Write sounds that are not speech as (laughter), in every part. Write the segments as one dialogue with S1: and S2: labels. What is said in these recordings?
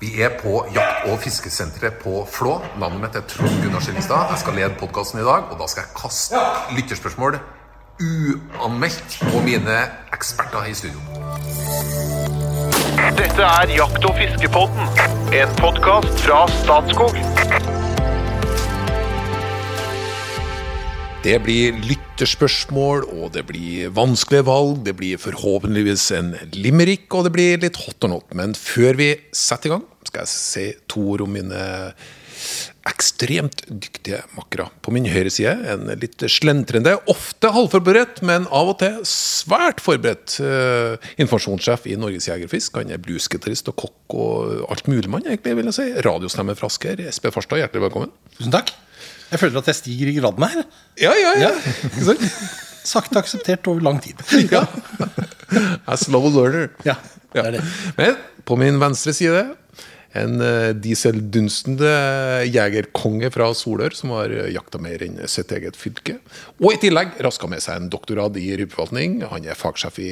S1: Vi er på jakt- og fiskesenteret på Flå. Navnet mitt er Trond Gunnar Skillingstad. Jeg skal lede podkasten i dag, og da skal jeg kaste lytterspørsmål uanmeldt på mine eksperter i studio.
S2: Dette er Jakt- og fiskepodden, en podkast fra Statskog.
S1: Det blir lytterspørsmål, og det blir vanskelige valg. Det blir forhåpentligvis en limerick, og det blir litt hot or not. Men før vi setter i gang, skal jeg si to ord om mine ekstremt dyktige makkere. På min høyre side en litt slentrende, ofte halvforberedt, men av og til svært forberedt eh, informasjonssjef i Norges Jegerfisk. Han er bluesgitarist og kokk og alt mulig mann, egentlig, vil jeg si. Radiostemme fra Asker. Espen Farstad, hjertelig velkommen.
S3: Tusen takk. Jeg føler at jeg stiger i gradene her.
S1: Ja, ja, ja.
S3: Ja. Sakte akseptert over lang tid. (laughs)
S1: ja. A slow learner.
S3: Ja, det er det.
S1: Men på min venstre side en uh, dieseldunstende jegerkonge fra Solør som har uh, jakta mer enn sitt eget fylke. Og i tillegg raska med seg en doktorgrad i rypeforvaltning. Han er fagsjef i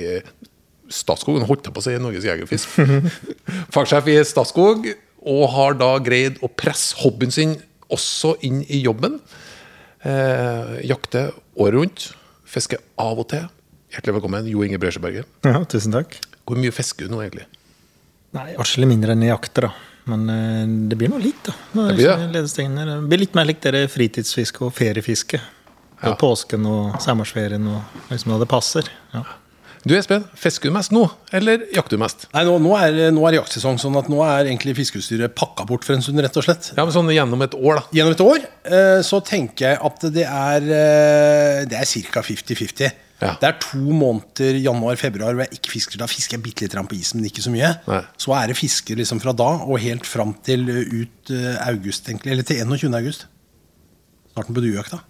S1: Statskog, han holdt på å si Norges Jegerfisk. (laughs) fagsjef i Statskog, og har da greid å presse hobbyen sin også inn i jobben. Eh, jakte året rundt. Fiske av og til. Hjertelig velkommen, Jo Inge Bresjeberget.
S4: Ja, tusen takk.
S1: Hvor mye fisker du nå, egentlig?
S4: Nei, Atskillig mindre enn jeg jakter, da. Men eh, det blir nå litt, da.
S1: Det blir det.
S4: Det blir litt mer likt det fritidsfiske og feriefiske.
S1: Ja.
S4: påsken og sommerferien og liksom da det passer. Ja.
S1: Du Espen, fisker du mest nå, eller jakter du mest?
S3: Nei, nå, nå, er, nå er jaktsesong, sånn at nå er egentlig fiskeutstyret pakka bort for en stund, rett og slett.
S1: Ja, men sånn gjennom et år, da.
S3: Gjennom et år eh, så tenker jeg at det er, eh, det er ca. 50-50.
S1: Ja.
S3: Det er to måneder, januar-februar, hvor jeg ikke fisker. Da fisker jeg bitte litt på isen, men ikke så mye.
S1: Nei.
S3: Så er det fiske liksom fra da og helt fram til ut eh, august, egentlig. Eller til 21. august. Starten på duejakta.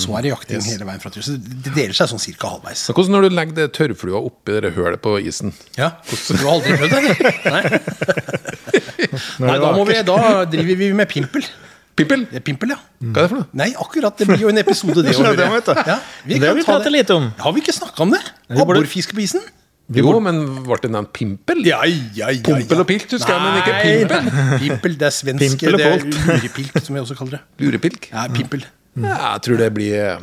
S3: Så er det jakting
S1: Mm. Yes.
S3: hele veien fra tur. Så det deler seg sånn cirka halvveis.
S1: Men hvordan når du legger det tørrflua oppi det hølet på isen?
S3: Ja, Du har aldri prøvd det? (laughs) Nei. Nei, da, må vi, da driver vi med pimpel.
S1: Pimpel?
S3: Det er pimpel, ja.
S1: Hva er det for noe?
S3: Nei, akkurat. Det blir jo en episode, det. (laughs)
S4: det, det
S3: ja,
S4: vi
S3: Det
S4: har vi pratet litt om.
S3: Har vi ikke snakka om det? Abborfiske på isen?
S1: Jo, men ble det nevnt pimpel?
S3: Ja, ja, ja,
S1: Pompel og pilt, husker jeg, men ikke pimpel.
S3: nei. (laughs) Pimpel, det er svensk.
S4: Pimpel
S3: Det er lurepilk, som vi også kaller det.
S1: Lurepilk?
S3: Ja, pimpel.
S1: Ja, jeg tror det blir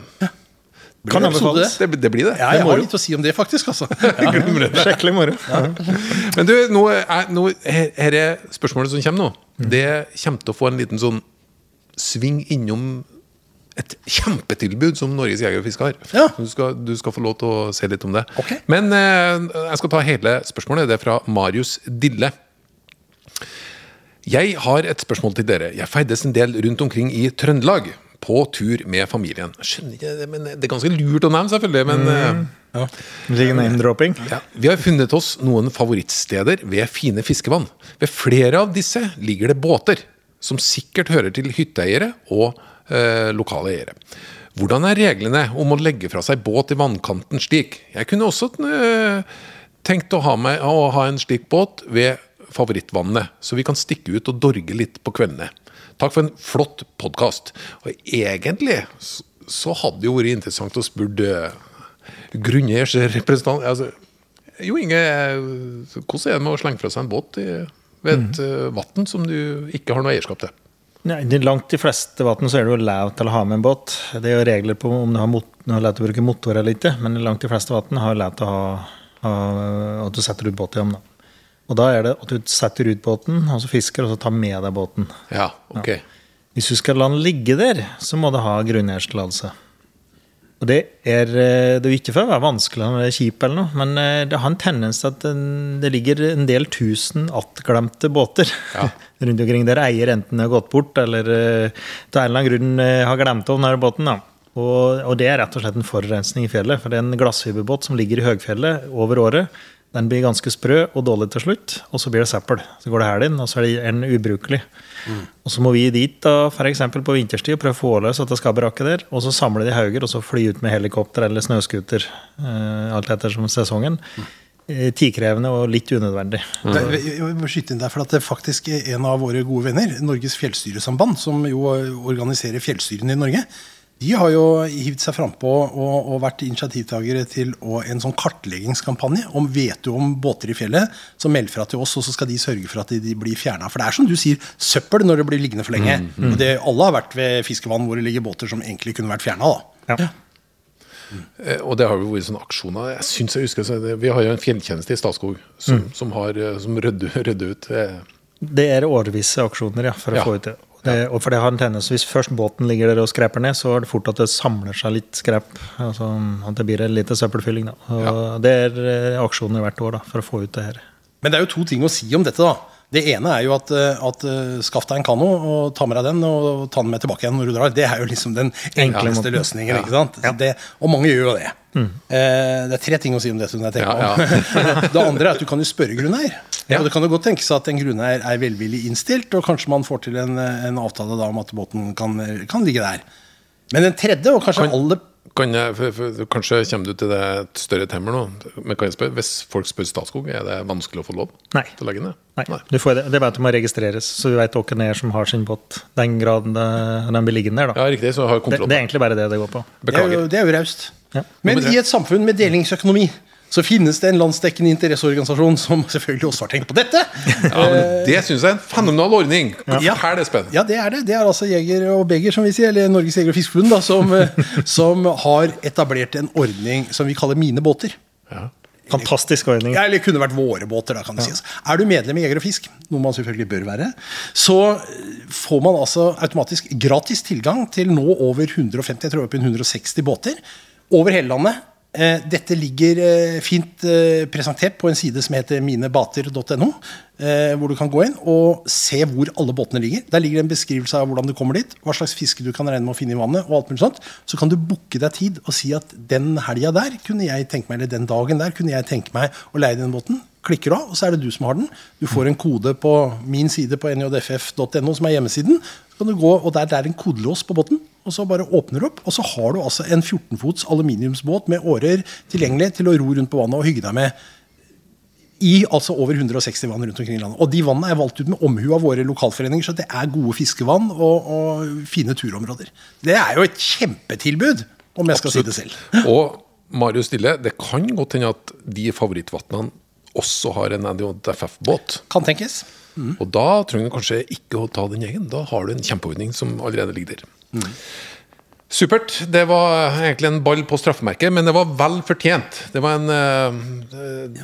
S4: Kan anbefales.
S1: Det, det blir det.
S3: Ja, jeg
S1: det
S3: har litt å si om det, faktisk. altså. (laughs)
S4: Skikkelig moro.
S1: Men du, nå er, nå, her, her er spørsmålet som kommer nå. Det kommer til å få en liten sånn sving innom et kjempetilbud som Norges Jeger og Fiske har.
S3: Ja.
S1: Du, skal, du skal få lov til å se litt om det.
S3: Okay.
S1: Men eh, jeg skal ta hele spørsmålet. Det er fra Marius Dille. Jeg har et spørsmål til dere. Jeg ferdes en del rundt omkring i Trøndelag. På tur med familien. Jeg Skjønner ikke det, men Det er ganske lurt å nevne, selvfølgelig. Men eh,
S4: Ligger name-dropping.
S1: ja, vi har funnet oss noen favorittsteder ved fine fiskevann. Ved flere av disse ligger det båter, som sikkert hører til hytteeiere og eh, lokale eiere. Hvordan er reglene om å legge fra seg båt i vannkanten slik? Jeg kunne også eh, tenkt å ha, med, å ha en slik båt ved favorittvannet, så vi kan stikke ut og dorge litt på kveldene. Takk for en flott podkast. Og egentlig så, hadde det jo vært interessant å spørre grunneiers representant altså, Jo Inge, hvordan er det med å slenge fra seg en båt i, ved et mm. vann som du ikke har noe eierskap til?
S4: Nei, langt de fleste vann så er det jo lov til å ha med en båt. Det er jo regler på om du har, mot, har lov til å bruke motor eller ikke, men langt de fleste vann har lov til å ha, ha at du setter ut båt i dem. Da. Og da er det at du setter ut båten, og så fisker, og så tar med deg båten.
S1: Ja, ok.
S4: Hvis du skal la den ligge der, så må du ha grunneierstillatelse. Og det er, eh, det er ikke for å være vanskelig når det er kjip, eller noe, men eh, det har en tendens til at det ligger en del tusen attglemte båter
S1: Ja. (laughs)
S4: rundt omkring der eier enten har gått bort eller til en eller annen grunn eh, har glemt om denne båten. da. Og, og det er rett og slett en forurensning i fjellet. For det er en glassfiberbåt som ligger i høgfjellet over året. Den blir ganske sprø og dårlig til slutt, og så blir det søppel. Så går det hæl inn, og så er den ubrukelig. Og så må vi dit da, eksempel på vinterstid og prøve å få løs at det skal brakke der. Og så samle de hauger og så fly ut med helikopter eller snøscooter. eh, alt ettersom sesongen. Mm. Tidkrevende og litt unødvendig.
S3: Jeg jeg må skyte inn der, for at det faktisk er en av våre gode venner, Norges fjellstyresamband, som jo organiserer fjellstyrene i Norge, De har jo hivd seg frampå og, og vært initiativtakere til å, en sånn kartleggingskampanje om vet du om båter i fjellet, som melder fra til oss, og så skal de sørge for at de, de blir fjerna. For det er som du sier, søppel når det blir liggende for lenge. Og det, alle har vært ved fiskevann hvor det ligger båter som egentlig kunne vært fjerna.
S4: Ja.
S1: Eh, Og det har jo vært sånne aksjoner. Jeg synes jeg husker, Vi har jo en fjelltjeneste i Statskog som,
S4: Mm.
S1: som, har, eh, som rydder, rydder ut. eh,
S4: Det er årvisse aksjoner ja, for å
S1: Ja.
S4: få ut det. Det. Og for det har en tendens, Hvis først båten ligger der og skreper ned, så er det fort at det samler seg litt skrep. Altså At det blir en lite søppelfylling. Og Det er eh, aksjoner hvert år da, for å få ut det her.
S3: Men det er jo to ting å si om dette, da. Det ene er jo at, eh, at eh, skaff deg en kano og ta med deg den og ta den med tilbake igjen når du drar. Det er jo liksom den enkleste løsningen. ikke sant? Det, og mange gjør jo det. Eh, det er tre ting å si om det. som jeg tenker
S1: Ja,
S3: om. (laughs) (laughs) det andre er at du kan jo spørre grunneier.
S1: Ja.
S3: Og det kan jo godt tenkes at en grunneier er velvillig innstilt, og kanskje man får til en, en avtale da om at båten kan, kan ligge der. Men den tredje, og kanskje
S1: Kan-
S3: aller
S1: Kan jeg, for, for, kanskje kommer du til det et større temmer nå. Men kan jeg spørre, hvis folk spør Statskog, er det vanskelig å få lov
S4: Nei.
S1: til å legge ned?
S4: Nei, Du får det. det er bare at det må registreres, så du vet hvem det er som har sin båt. Den graden den blir liggende der. da.
S1: Ja, riktig. Så har
S4: Det, det er egentlig bare det det går på.
S3: Det er jo,
S1: Beklager.
S3: det er jo raust.
S4: Ja.
S3: Men i et samfunn med delingsøkonomi så finnes det en landsdekkende interesseorganisasjon som selvfølgelig også har tenkt på dette.
S1: Ja, men Det syns jeg er en fenomenal ordning.
S3: Ja.
S1: Her er det spennende.
S3: Ja, det er det. Det er altså Jeger og Beger, som vi sier, eller Norges Jeger- og Fiskerforbund, som, (laughs) som har etablert en ordning som vi kaller Mine båter.
S1: Ja.
S4: Fantastisk ordning.
S3: Ja, eller kunne vært våre båter, da, kan det sies. Er du medlem i Jeger og Fisk, noe man selvfølgelig bør være, så eh, får man altså automatisk gratis tilgang til nå over 150, jeg tror opp i 160 båter, over hele landet. Eh, Dette ligger eh, fint eh, presentert på en side som heter minebater.no, hvor du kan gå inn og se hvor alle båtene ligger. Der ligger det en beskrivelse av hvordan du kommer dit, hva slags fiske du kan regne med å finne i vannet, og alt mulig sånt. Så kan du booke deg tid og si at den helga der kunne jeg tenke meg, eller den dagen der kunne jeg tenke meg å leie den båten. Klikker du av, og så er det du som har den. Du får en kode på min side på njff.no, som er hjemmesiden. Så kan du gå, og der, det er en kodelås på båten, og så bare åpner du opp. Og så har du altså en 14-fots aluminiumsbåt med årer tilgjengelig til å ro rundt på vannet og hygge deg med i altså over 160 vann rundt omkring i landet. Og de vannene er valgt ut med omhu av våre lokalforeninger, så det er gode fiskevann og, og fine turområder. Det er jo et kjempetilbud, om jeg skal si det selv.
S1: Og Marius Stille, det kan godt hende at de favorittvannene også har en NDJFF-båt.
S3: Kan tenkes.
S1: Og da trenger du kanskje ikke å ta den egen. Da har du en kjempeordning som allerede ligger der. Supert. Det var egentlig en ball på straffemerket, men det var vel fortjent. Det var en uh,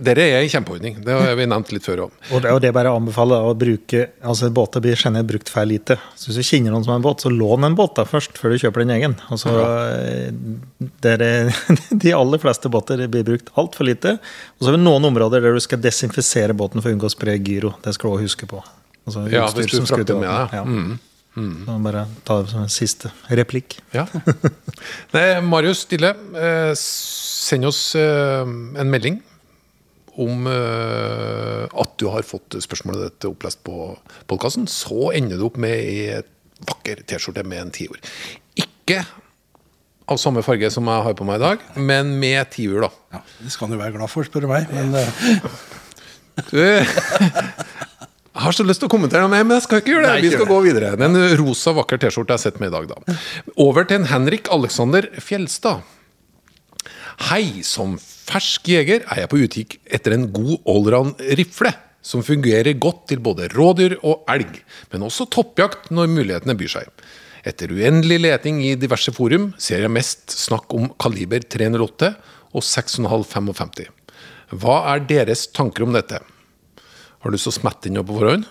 S1: Dette er en kjempeordning. Det har vi nevnt litt før òg.
S4: Og det, og det bare anbefaler å bruke altså Båter blir generelt brukt feil lite. Så hvis du kjenner noen som har en båt, så lån en båt da først, før du kjøper din egen. Altså, eh, er, (laughs) de aller fleste båter blir brukt altfor lite. Og så har vi noen områder der du skal desinfisere båten for å unngå å spre gyro. Det skal du også huske på. Altså,
S1: Ja, hvis du frakter med deg.
S4: Ja.
S1: Mm.
S4: Så bare ta det som en siste replikk.
S1: Ja. (laughs) Nei, Marius Stille, eh, send oss eh, en melding om eh, at du har fått spørsmålet ditt opplest på podkasten. Så ender du opp med ei vakker T-skjorte med en tiur. Ikke av samme farge som jeg har på meg i dag, men med tiur, da.
S3: Ja, det skal du være glad for, spør du meg. Men eh, (laughs)
S1: Du, jeg har så lyst til å kommentere noe mer, men jeg skal ikke gjøre det.
S3: Nei,
S1: Vi skal
S3: gjør
S1: gå videre. Det er en rosa, vakker T-skjorte jeg har sett med i dag, da. Over til en Henrik Alexander Fjelstad. Hei, som fersk jeger er jeg på utkikk etter en god allround-rifle. Som fungerer godt til både rådyr og elg, men også toppjakt når mulighetene byr seg. Etter uendelig leting i diverse forum ser jeg mest snakk om kaliber 308 og 6,5-55. Hva er deres tanker om dette? Har du lyst til å smette inn noe på forhånd?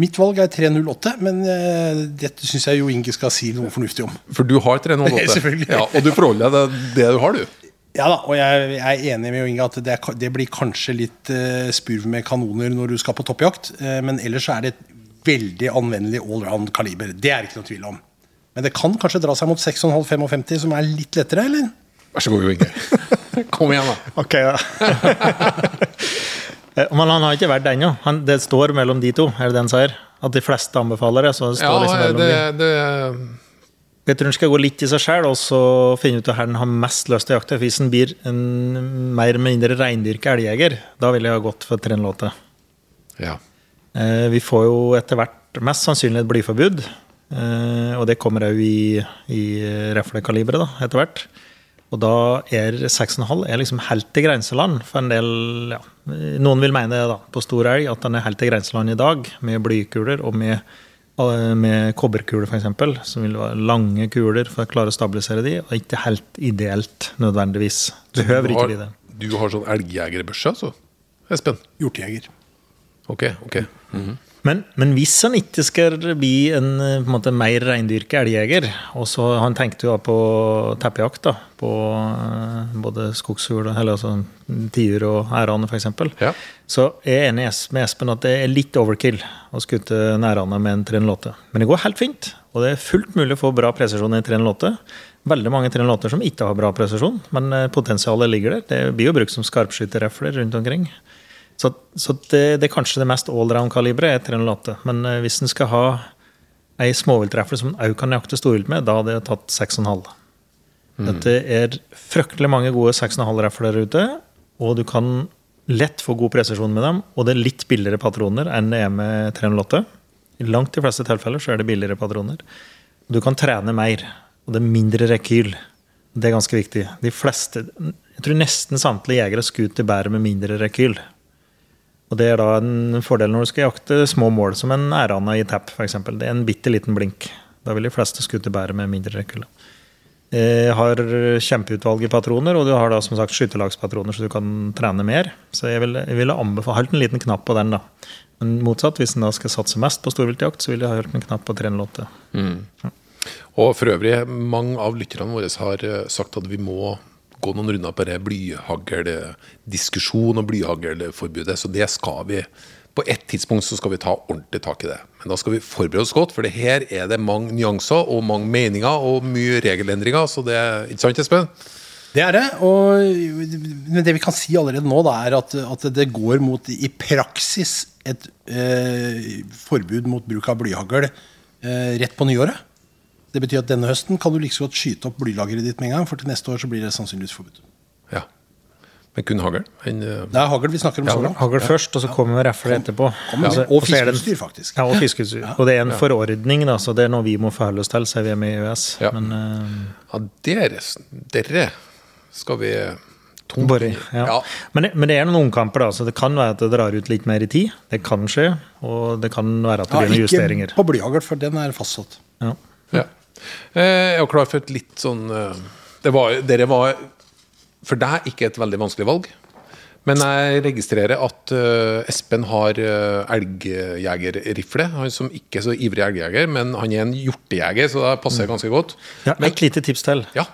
S3: mitt valg er 308, men uh, dette syns jeg Jo Inge skal si noe fornuftig om.
S1: For du har 308. (laughs)
S3: Selvfølgelig.
S1: Ja, og du forholder deg til det du har, du.
S3: Ja da, og jeg, jeg er enig med Jo Inge at det, er, det blir kanskje litt uh, spurv med kanoner når du skal på toppjakt, uh, men ellers så er det et veldig anvendelig allround kaliber. Det er det ikke noe tvil om. Men det kan kanskje dra seg mot 6,5-55, som er litt lettere, eller?
S1: Vær så god, Jo Inge. (laughs) Kom igjen, da.
S4: Ok, da. (laughs) Eh, Men han har ikke vært det ennå. Det står mellom de to, er det det han sier? At de fleste anbefaler det. Så det står
S1: Ja,
S4: liksom
S1: det,
S4: de.
S1: det
S4: Jeg tror han skal gå litt i seg sjøl og så finne ut hvor han har mest lyst til å jakte. Hvis han blir en mer eller mindre reindyrka elgjeger, da ville jeg ha gått for trenlåte.
S1: Ja.
S4: Eh, Vi får jo etter hvert mest sannsynlig et blyforbud. Eh, og det kommer òg i, i reflekaliberet da, etter hvert. Og da er 6,5 er liksom helt i grenseland for en del ja, Noen vil mene da, på stor elg at den er helt i grenseland i dag, med blykuler og med, eh, med kobberkuler f.eks., som vil være lange kuler for å klare å stabilisere de, og ikke helt ideelt nødvendigvis. Behøver
S1: du
S4: ikke bli det.
S1: Du har sånn elgjegerbørse, altså? Espen?
S3: Hjortejeger.
S1: Ok, ok.
S4: Men, men hvis han ikke skal bli en eh, på en måte, mer reindyrka elgjeger og så Han tenkte jo på teppejakt, da, på eh, både skogsfugl eller altså tiur og ærane f.eks.
S1: Ja.
S4: Så jeg er enig med Espen at det er litt overkill å skutte nærane med en 308. Men det går helt fint, og det er fullt mulig å få bra presisjon i 308. Veldig mange 308 som ikke har bra presisjon, men eh, potensialet ligger der. Det blir jo brukt som skarpskytterrefler rundt omkring. Så, så det, det er kanskje det mest allround-kaliberet er 308. Men eh, hvis en skal ha ei småviltrefle som en òg kan jakte storvilt med, da hadde jeg tatt 6,5. Dette er fryktelig mange gode 6,5-refler der ute, og du kan lett få god presisjon med dem. Og det er litt billigere patroner enn det er med 308. I langt de fleste tilfeller så er det billigere patroner. Du kan trene mer, og det er mindre rekyl. Det er ganske viktig. De fleste, jeg tror nesten samtlige jegere skuter bærer med mindre rekyl. Og Det er da en fordel når du skal jakte små mål, som en ærane i tap f.eks. Det er en bitte liten blink. Da vil de fleste skutte bedre med mindre rekyl. Jeg har kjempeutvalg i patroner, og du har da som sagt skytterlagspatroner, så du kan trene mer. Så jeg ville, vil anbefale Holdt en liten knapp på den, da. Men motsatt, hvis en da skal satse mest på storviltjakt, så ville jeg ha holdt en knapp på 308.
S1: Og for øvrig, mange av lytterne våre har eh, sagt at vi må gå noen runder på det blyhagldiskusjon og blyhaglforbudet. Så det skal vi. På et tidspunkt så skal vi ta ordentlig tak i det. Men da skal vi forberede oss godt, for det her er det mange nyanser og mange meninger og mye regelendringer. Så det Ikke sant, Espen?
S3: Det er det. Og, men det vi kan si allerede nå, da, er at, at det går mot i praksis et eh, forbud mot bruk av blyhagl eh, rett på nyåret. Det betyr at denne høsten kan du like så godt skyte opp blylageret ditt med en gang, for til neste år så blir det sannsynligvis forbudt.
S1: Ja. Men kun hagl? En, eh,
S3: Det er hagl vi snakker om så langt.
S4: Hagl først, og så kommer refle etterpå.
S3: Kom,
S4: ja.
S3: og
S4: så det en-
S3: fiskeutstyr, faktisk.
S4: Ja, og fiskeutstyr. Og det er en forordning, da, så det er noe vi må forholde oss til, så er vi er med i EØS.
S1: Ja.
S4: Men uh...
S1: ja, dere, dere skal vi tungt
S4: Bare, ja.
S1: Ja.
S4: Men, det, men det er noen omkamper, da, så det kan være at det drar ut litt mer i tid. Det kan skje, og det kan være at det
S3: Ja,
S4: blir noen
S3: ikke på blyhagl, for den er fastsatt.
S4: Ja.
S1: Ja. Eh, Jeg var klar for et litt sånn eh, det var, Dere var for deg ikke et veldig vanskelig valg. Men jeg registrerer at eh, Espen har uh, elgjegerrifle. Han som ikke er så ivrig elgjeger, men han er en hjortejeger, så det passer ganske godt.
S4: Ja, et lite tips til.
S1: Ja.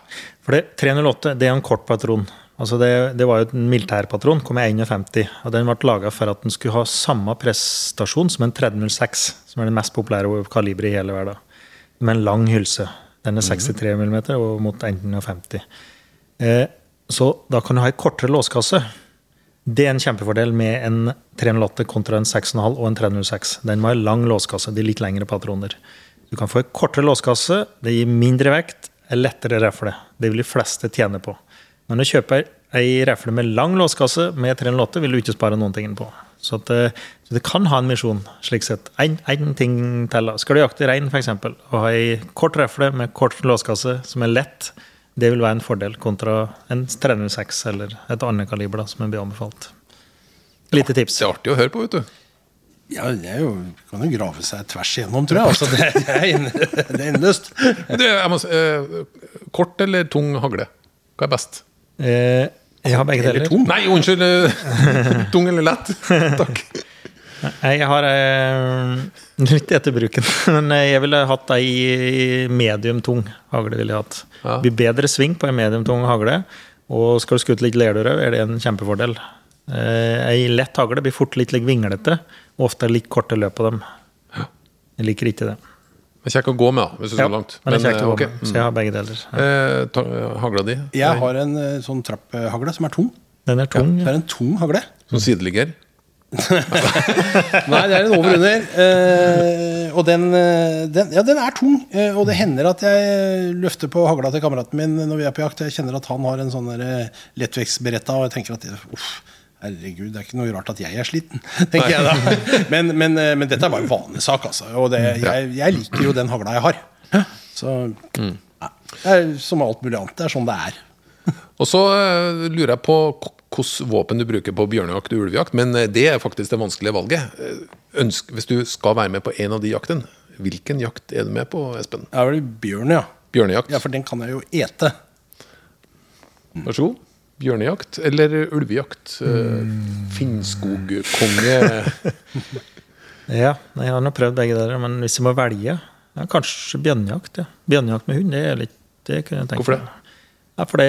S4: For det, 308 det er en kort patron. Altså det, det var jo en militærpatron, kom i 51. Og den ble laga for at den skulle ha samme prestasjon som en 306, som er den mest populære kaliberet i hele verden. Med en lang hylse. Den er 63 mm og mot 51. Eh, så da kan du ha en kortere låskasse. Det er en kjempefordel med en 308 kontra en 6,5 og en 306. Den må ha lang låskasse. De litt lengre patroner. Du kan få en kortere låskasse, det gir mindre vekt, Er lettere refle. Det vil de fleste tjene på. Men å kjøpe ei refle med lang låskasse med 308 vil du ikke spare noen ting på. Så, at, eh, så det kan ha en misjon, slik sett. En, en ting teller. Skal du jakte rein, f.eks., og ha ei kort refle med kort låskasse som er lett, det vil være en fordel kontra en 306 eller et annet kaliber da, som blir anbefalt. Lite tips.
S1: Det er artig å høre på, vet du.
S3: Ja, det er jo, kan jo grave seg tvers igjennom, tror jeg. Altså, det, det er endeløst.
S1: Eh, kort eller tung hagle? Hva er best?
S4: Eh, jeg har begge
S3: Eller tung.
S1: Nei, unnskyld! eh, (laughs) tung eller lett? (laughs) Takk.
S4: Jeg har eh, litt etter bruken, (laughs) men eh, jeg ville hatt ei medium tung hagle. ville jeg hatt.
S1: Ja.
S4: Blir bedre sving på en medium tung hagle, og skal du skutte litt lerdyr, er det en kjempefordel. Eh, Ei lett hagle blir fort litt, litt vinglete, og ofte litt korte løp på dem. Jeg liker ikke det.
S1: Men kjekk å gå med, da, hvis du
S4: Ja,
S1: skal langt.
S4: men det er
S1: eh,
S4: å gå
S1: okay.
S4: med, så jeg har begge deler. Ja.
S1: Eh, ta, hagla di?
S3: Jeg har en eh, sånn trapphagle som er tung.
S4: Den er tung.
S3: Det er en tung hagle.
S1: Som sideligger? (laughs)
S3: Nei, det er en over og under. Eh, og den, eh, den, ja, den er tung. Eh, og det hender at jeg løfter på hagla til kameraten min når vi er på jakt. Jeg kjenner at han har en sånn eh, lettvektsberetta, og jeg tenker at uff, Herregud, det er ikke noe rart at jeg er sliten, (laughs) tenker jeg da. (laughs) Men, men, eh, men dette er bare en vanesak, altså. Og det, jeg, jeg liker jo den hagla jeg har. Så ja, det er som alt mulig annet. Det er sånn det er. (laughs)
S1: Og så eh, lurer jeg på hvilket våpen du bruker på bjørnejakt og ulvejakt, men eh, det er faktisk det vanskelige valget. Ønsk, hvis du skal være med på en av de jaktene, hvilken jakt er du med på, Espen?
S3: Det er vel bjørn, ja.
S1: Bjørnejakt?
S3: Ja, For den kan jeg jo ete.
S1: Vær så god. Bjørnejakt eller ulvejakt? Mm. Finnskogkonge (laughs)
S4: Ja, jeg har nå prøvd begge der, men hvis jeg må velge ja, Kanskje bjørnejakt. ja. Bjørnejakt med hund, det er litt det kunne jeg tenke
S1: Hvorfor det?
S4: Ja, for det,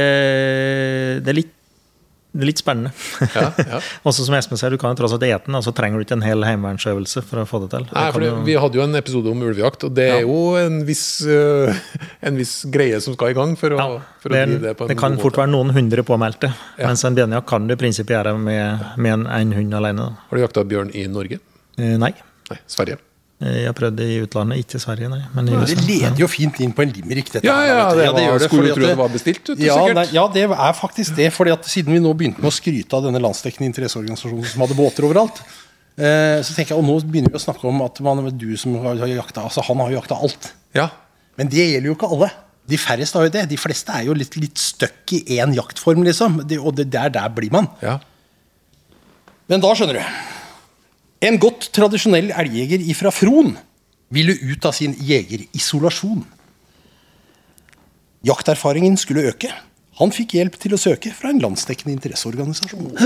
S4: det, er litt, det er litt spennende.
S1: Ja, ja. (laughs)
S4: Også som Espen sier, du kan jo tross alt ete den, og så trenger du ikke en hel heimevernsøvelse for å få det til.
S1: Nei, for det, Vi hadde jo en episode om ulvejakt, og det er jo en viss, uh, en viss greie som skal i gang for å,
S4: ja,
S1: for å
S4: det,
S1: drive det på en
S4: det kan fort
S1: måte.
S4: være noen hundre påmeldte,
S1: Ja.
S4: mens en bjørnejakt kan du i prinsippet gjøre med, med en, en hund alene. da.
S1: Har du jakta bjørn i Norge?
S4: Eh, Nei,
S1: Nei, Sverige.
S4: Jeg har prøvd det i utlandet, ikke i Sverige, nei. Men i
S3: Det leder jo fint inn på en limerick. dette
S1: Ja,
S3: her,
S1: ja,
S3: vet
S1: det var- skulle du tro det var bestilt, du,
S3: ja,
S1: sikkert.
S3: nei, ja, det er faktisk det. fordi at Siden vi nå begynte med å skryte av denne landsdekkende interesseorganisasjonen som hadde båter overalt, eh, så tenker jeg, og nå begynner vi å snakke om at man, du som har, jakta altså Han har jo jakta alt.
S1: Ja.
S3: Men det gjelder jo ikke alle. De færreste har jo det. De fleste er jo litt, litt stuck i én jaktform, liksom. Det, og det der, der blir man.
S1: ja.
S3: Men da skjønner du. En godt tradisjonell elgjeger ifra Fron ville ut av sin jegerisolasjon. Jakterfaringen skulle øke. Han fikk hjelp til å søke fra en landsdekkende interesseorganisasjon. (laughs)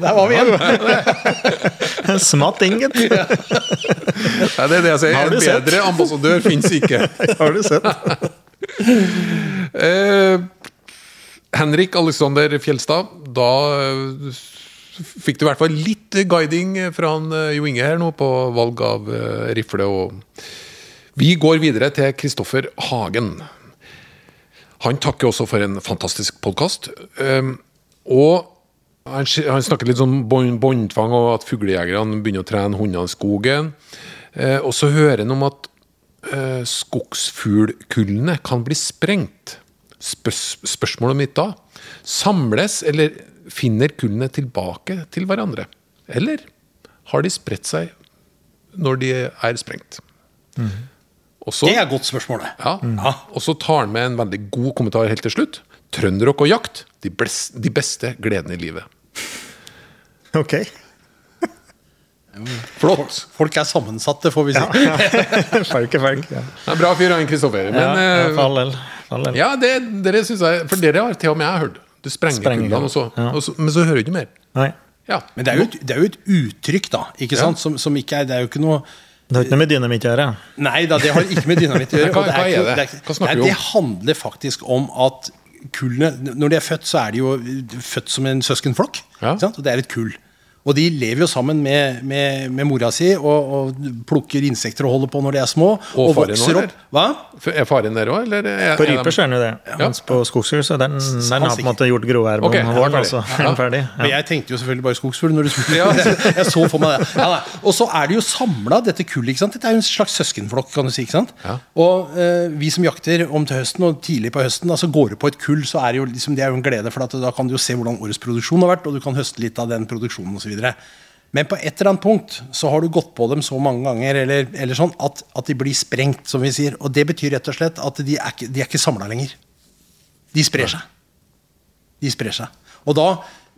S3: Der var vi igjen. (laughs)
S4: Smatt inget!
S1: Ja, det er det jeg sier. En bedre ambassadør fins ikke. (laughs)
S4: Har du sett?
S1: Eh, Henrik Alexander Fjelstad, da eh, fikk du i hvert fall litt guiding fra han, eh, Jo Inge her nå på valg av eh, rifle. og Vi går videre til Kristoffer Hagen. Han takker også for en fantastisk podkast. og han, snakker litt om bånd- båndtvang og at fuglejegerne begynner å trene hundene i skogen. Eh, og så hører han om at eh, skogsfuglkullene kan bli sprengt. Spørs, spørsmålet mitt da Samles eller finner kullene tilbake til hverandre? Eller har de spredt seg når de er sprengt? Mm. Også,
S3: Det er et godt spørsmål.
S1: Ja, mm. Og så tar han med en veldig god kommentar helt til slutt. Trønderrock og jakt, de, bles, de beste gledene i livet.
S4: Ok.
S1: Flott!
S3: Folk er sammensatte, får vi si. (laughs)
S4: Folk er folk. Ja,
S1: Det er bra fyr, han Kristoffer. Men
S4: ja,
S1: eh,
S4: for all del. For all del.
S1: ja, det, dere synes jeg For dere har til og med jeg hørt. Du sprenger
S4: Sprenger,
S1: kullene, og så,
S4: ja.
S1: og så, men så hører du ikke mer.
S4: Nei.
S1: Ja.
S3: Men det er jo et, det er jo et uttrykk, da. ikke
S1: Ja.
S3: sant? Som, som ikke er Det er jo ikke noe
S4: Det har ikke noe med dynamitt å gjøre.
S3: Nei da, det har ikke med dynamitt å gjøre. (laughs)
S1: Hva- hva er det? Hva snakker
S3: nei,
S1: om?
S3: Det handler faktisk om at kullene Når de er født, så er de jo født som en søskenflokk.
S1: Ja.
S3: Og det er et kull. Og de lever jo sammen med, med, med mora si og, og plukker insekter og holder på når de er små.
S1: Og faren
S3: vokser opp. Hva?
S1: Er faren der òg, eller? Er,
S4: På
S1: er
S4: ryper så er den jo det. Mens på skogsfugl så den, den har på en måte gjort grovær på
S1: Ok,
S4: våren. Altså.
S1: Ja.
S4: Den ferdig.
S3: Men
S4: Ja.
S3: jeg tenkte jo selvfølgelig bare skogsfugl når du spurte. (laughs) jeg så for meg det. Ja, og så er det jo samla, dette kullet. ikke sant? Dette er jo en slags søskenflokk, kan du si. ikke sant?
S1: Ja.
S3: Og eh, vi som jakter om til høsten, og tidlig på høsten, altså går du på et kull, så er det jo liksom, det er jo en glede, for at da kan du jo se hvordan årets produksjon har vært, og du kan høste litt av den produksjonen osv. Men på et eller annet punkt så har du gått på dem så mange ganger eller, eller sånn, at, at de blir sprengt, som vi sier. Og det betyr rett og slett at de er ikke, de er ikke samla lenger. De sprer seg. De sprer seg. Og da,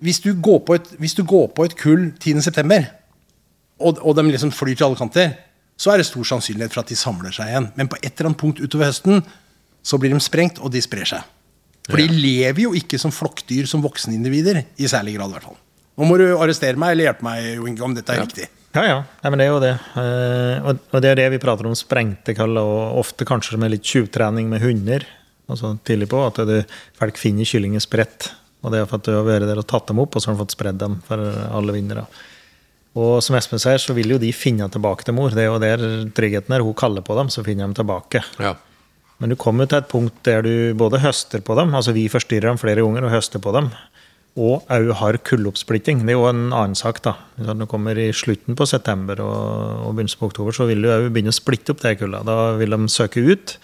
S3: hvis du går på et, hvis du går på et kull 10.9., og, og de liksom flyr til alle kanter, så er det stor sannsynlighet for at de samler seg igjen. Men på et eller annet punkt utover høsten så blir de sprengt, og de sprer seg. For de lever jo ikke som flokkdyr som voksenindivider, i særlig grad. i hvert fall. Nå må du arrestere meg eller hjelpe meg Jo Inge, om dette er riktig.
S4: Ja, ja. Nei, men det er jo det. Eh, og, og det er det vi prater om sprengte kall, og ofte kanskje med litt tjuvtrening med hunder. Altså tidlig på, at du, folk finner kyllinger spredt. Og det er for at du har vært der og tatt dem opp, og så har du fått spredd dem for alle vinnere. Og som Espen sier, så vil jo de finne tilbake til mor. Det er jo der tryggheten er. Hun kaller på dem, så finner de tilbake.
S1: Ja.
S4: Men du kommer til et punkt der du både høster på dem, altså vi forstyrrer dem flere ganger og høster på dem, og òg har kulloppsplitting. Det er jo en annen sak. da. Når du kommer i slutten på september og, og begynnelsen på oktober, så vil du òg begynne å splitte opp de kulla. Da vil de søke ut,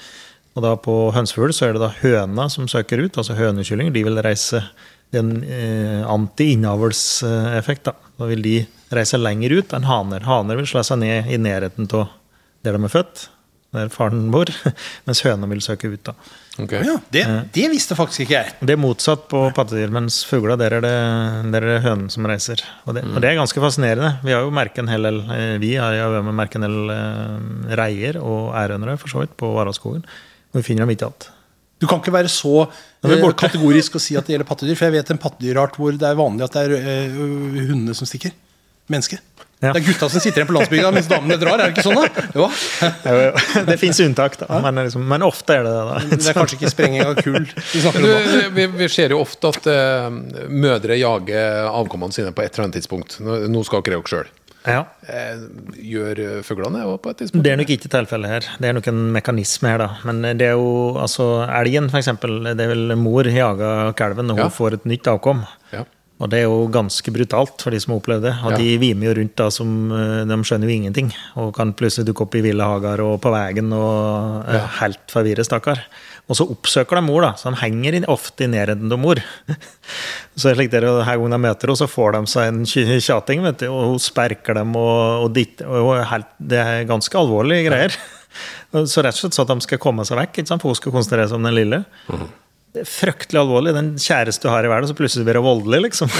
S4: Og da på hønsefugl så er det da høna som søker ut, altså hønekylling. De vil reise det er en eh, anti-innavlseffekt. Da. da vil de reise lenger ut enn haner. Haner vil slå seg ned i nærheten av der de er født, der faren bor, (laughs) mens høna vil søke ut. da.
S1: Ok.
S3: Ja, det, det visste faktisk ikke jeg.
S4: Det er motsatt på pattedyr, mens fugler der er det, der er det hønen som reiser. Og det, og det er ganske fascinerende. Vi har jo merket en hel del eh, Vi har jo merket en del eh, reier og ærhønere for så vidt på Varaskogen. Og vi finner dem ikke igjen.
S3: Du kan ikke være så eh, kategorisk og si at det gjelder pattedyr. For jeg vet en pattedyrart hvor det er vanlig at det er eh, hundene som stikker. Menneske.
S4: Ja.
S3: Det er gutta som sitter igjen på landsbygda mens damene drar. Er det ikke sånn, da? Jo. (laughs)
S4: Det fins unntak, da, men, liksom, men ofte er det det. da.
S3: Det er kanskje ikke sprenging av kull vi (laughs) snakker
S1: Du,
S3: om.
S1: vi, vi ser jo ofte at uh, mødre jager avkommene sine på et eller annet tidspunkt. Nå, nå skal dere jo sjøl.
S4: Ja.
S1: Eh, gjør eh, fuglene det på et tidspunkt?
S4: Det er nok ikke tilfellet her. Det er nok en mekanisme her, da. Men det er jo altså Elgen, for eksempel. Det er vel mor jager kalven når hun
S1: Ja.
S4: får et nytt avkom.
S1: Ja.
S4: Og det er jo ganske brutalt for de som har opplevd det. Og
S1: Ja.
S4: de vimer jo rundt da som eh, De skjønner jo ingenting. Og kan plutselig dukke opp i ville hager og på veien og ja. helt forvirre, stakkar. Og så oppsøker de mor, da. Så de henger ofte i nærheten av mor. (laughs) Så slik der, her Hver gang de møter henne, så får de seg en tjating, vet du, og hun sperker dem. og, og, ditt, og helt, Det er ganske alvorlige greier. (laughs) Så rett og slett så at de skal komme seg vekk, ikke sant? for hun skal konsentrere seg om den lille. Det er fryktelig alvorlig. Den kjæreste du har i verden, så plutselig blir hun voldelig, liksom.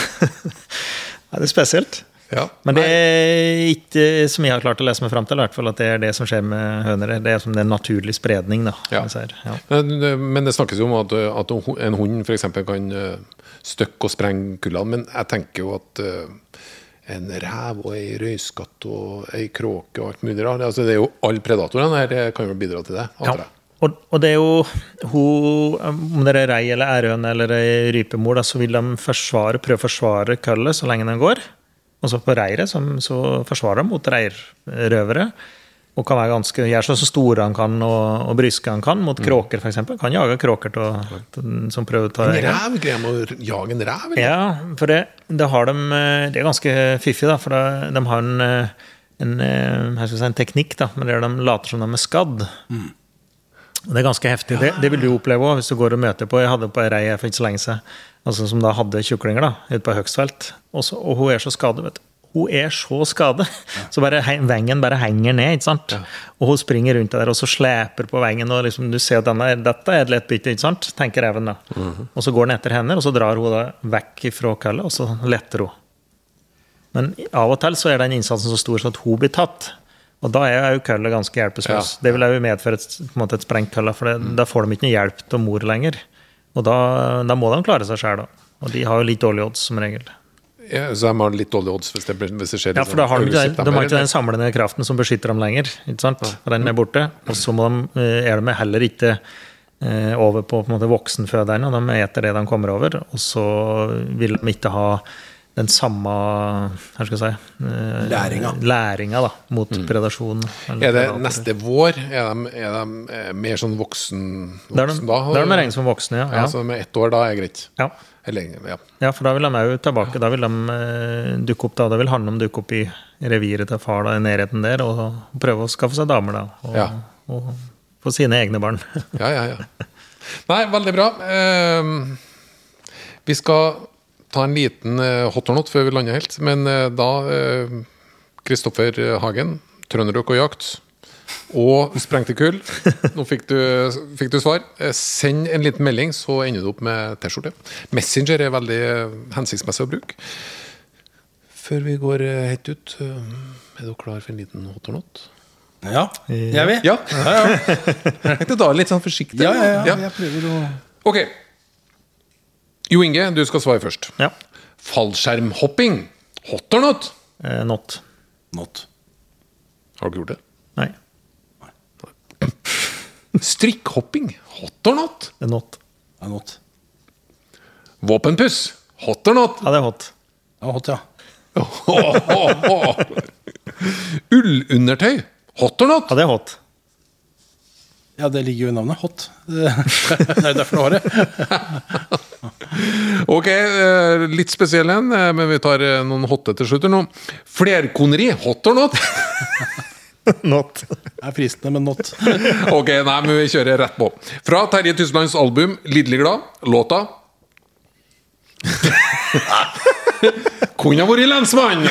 S4: (laughs) det er spesielt.
S1: Ja.
S4: Men det er ikke som jeg har klart å lese meg fram til, i hvert fall at det er det som skjer med høner. Det er som det er en naturlig spredning, da.
S1: Ja.
S4: Ja.
S1: Men, men det snakkes jo om at, at en hund f.eks. kan eh, støkke og sprenge kullene. Men jeg tenker jo at eh, en rev og ei røyskatt og ei kråke og alt mulig rart altså Det er jo alle predatorene her kan jo bidra til det.
S4: Ja.
S1: antar jeg.
S4: Og, og det er jo hun, Om det er rei eller ærhøne eller ei rypemor, da, så vil de forsvare, prøve å forsvare køllet så lenge den går. Og så på reiret som, så forsvarer de mot reirrøvere. Og kan være ganske, gjøre så store han kan og, og bryske han kan, mot kråker f.eks. Kan jage kråker til, til, som prøver å ta
S1: En ræv? Greier de å jage en ræv? eller?
S4: Ja, for det, det har de eh, Det er ganske fiffig, da. For da, de har en, eh, en, eh, si, en teknikk da, men der de later som de er skadd. Og Det er ganske heftig. Det, det vil du oppleve òg hvis du går og møter på Jeg hadde på ei rei for ikke så lenge siden altså, som da hadde kjuklinger da, ute på Høgstfelt. Og, så, og hun er så skadet, vet du. Hun er så skadet, (laughs) så bare vengen bare henger ned. ikke sant? Og hun springer rundt der og så sleper på vengen. og liksom, Du ser at denne, dette er et lett bytte, ikke sant? tenker reven da. Og så går den etter henne, og så drar hun da vekk fra kullet, og så letter hun. Men av og til så er den innsatsen så stor så at hun blir tatt. Og da er jo kølla ganske hjelpeløs.
S1: Ja.
S4: Det vil jo medføre et, på en måte et sprengt kølle, for det, da får de ikke noe hjelp av mor lenger. Og da, da må de klare seg sjøl, da. Og de har jo litt dårlige odds, som regel.
S1: Ja, så de har litt dårlige odds hvis det, hvis det skjer
S4: Ja, for da har de,
S1: aggressivt,
S4: de har ikke den samlende kraften som beskytter dem lenger. ikke sant? Ja. Den er borte. Og så må de, eh, er de heller ikke eh, over på, på en måte voksenføderne, og de eter det de kommer over. Og så vil de ikke ha den samme hva skal jeg si, eh,
S3: Læringa.
S4: læringa da, mot predasjon. eller
S1: Mm. Er det
S4: predator.
S1: neste vår? Er de, er de eh, mer sånn voksen,
S4: Da er de,
S1: voksen da?
S4: da er de regnet som voksne, ja.
S1: Ja,
S4: ja.
S1: så med ett år da er greit?
S4: ja.
S1: Eller, ja.
S4: Ja, for da vil de òg tilbake. Da vil de eh, dukke opp da. Da vil Hannum dukke opp i reviret til far da, i nærheten der og prøve å skaffe seg damer, da. Og,
S1: Ja.
S4: og få sine egne barn.
S1: Ja, ja, ja. Nei, veldig bra. Uh, vi skal ta en liten eh, hot or not før vi lander helt. Men eh, da eh, Kristoffer Hagen, Trønderrock og jakt. Og sprengte kull. Nå fikk du, fikk du svar. Eh, Send en liten melding, så ender du opp med T-skjorte. Messenger er veldig eh, hensiktsmessig å bruke. Før vi går eh, helt ut, eh, er du klar for en liten hot or not?
S3: Ja, jeg vil.
S1: Ja. Ja, (laughs) tenkte da litt sånn forsiktig.
S3: Ja, ja, ja.
S1: Ja.
S3: Jeg prøver å
S1: Ok. Jo Inge, du skal svare først.
S4: Ja.
S1: Fallskjermhopping. Hot or not?
S4: Eh, not.
S3: Not.
S1: Har du ikke gjort det?
S4: Nei,
S1: Strikkhopping. Hot or not?
S4: det er not.
S3: Ja, not.
S1: Våpenpuss. Hot or not?
S4: Ja, det er hot.
S3: Ja, hot, ja. (laughs)
S1: Ullundertøy. Hot or not?
S4: Ja, det er hot.
S3: Ja, det ligger jo i navnet. Hot. (laughs) Det er derfor du har det. (laughs) (laughs)
S1: Ok, eh, litt spesiell en, eh, men vi tar eh, noen hotte til slutt. Flerkoneri. Hot or not? (laughs)
S4: Not.
S3: Det er fristende, men not. (laughs)
S1: Ok, nei, men vi kjører rett på. Fra Terje Tyslands album 'Lidderlig glad', låta Kunne ha vært lensmann!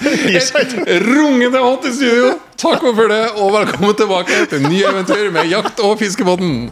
S1: Et rungende hot i studio! Takk for det, og velkommen tilbake til nye eventyr med Jakt- og fiskebåten.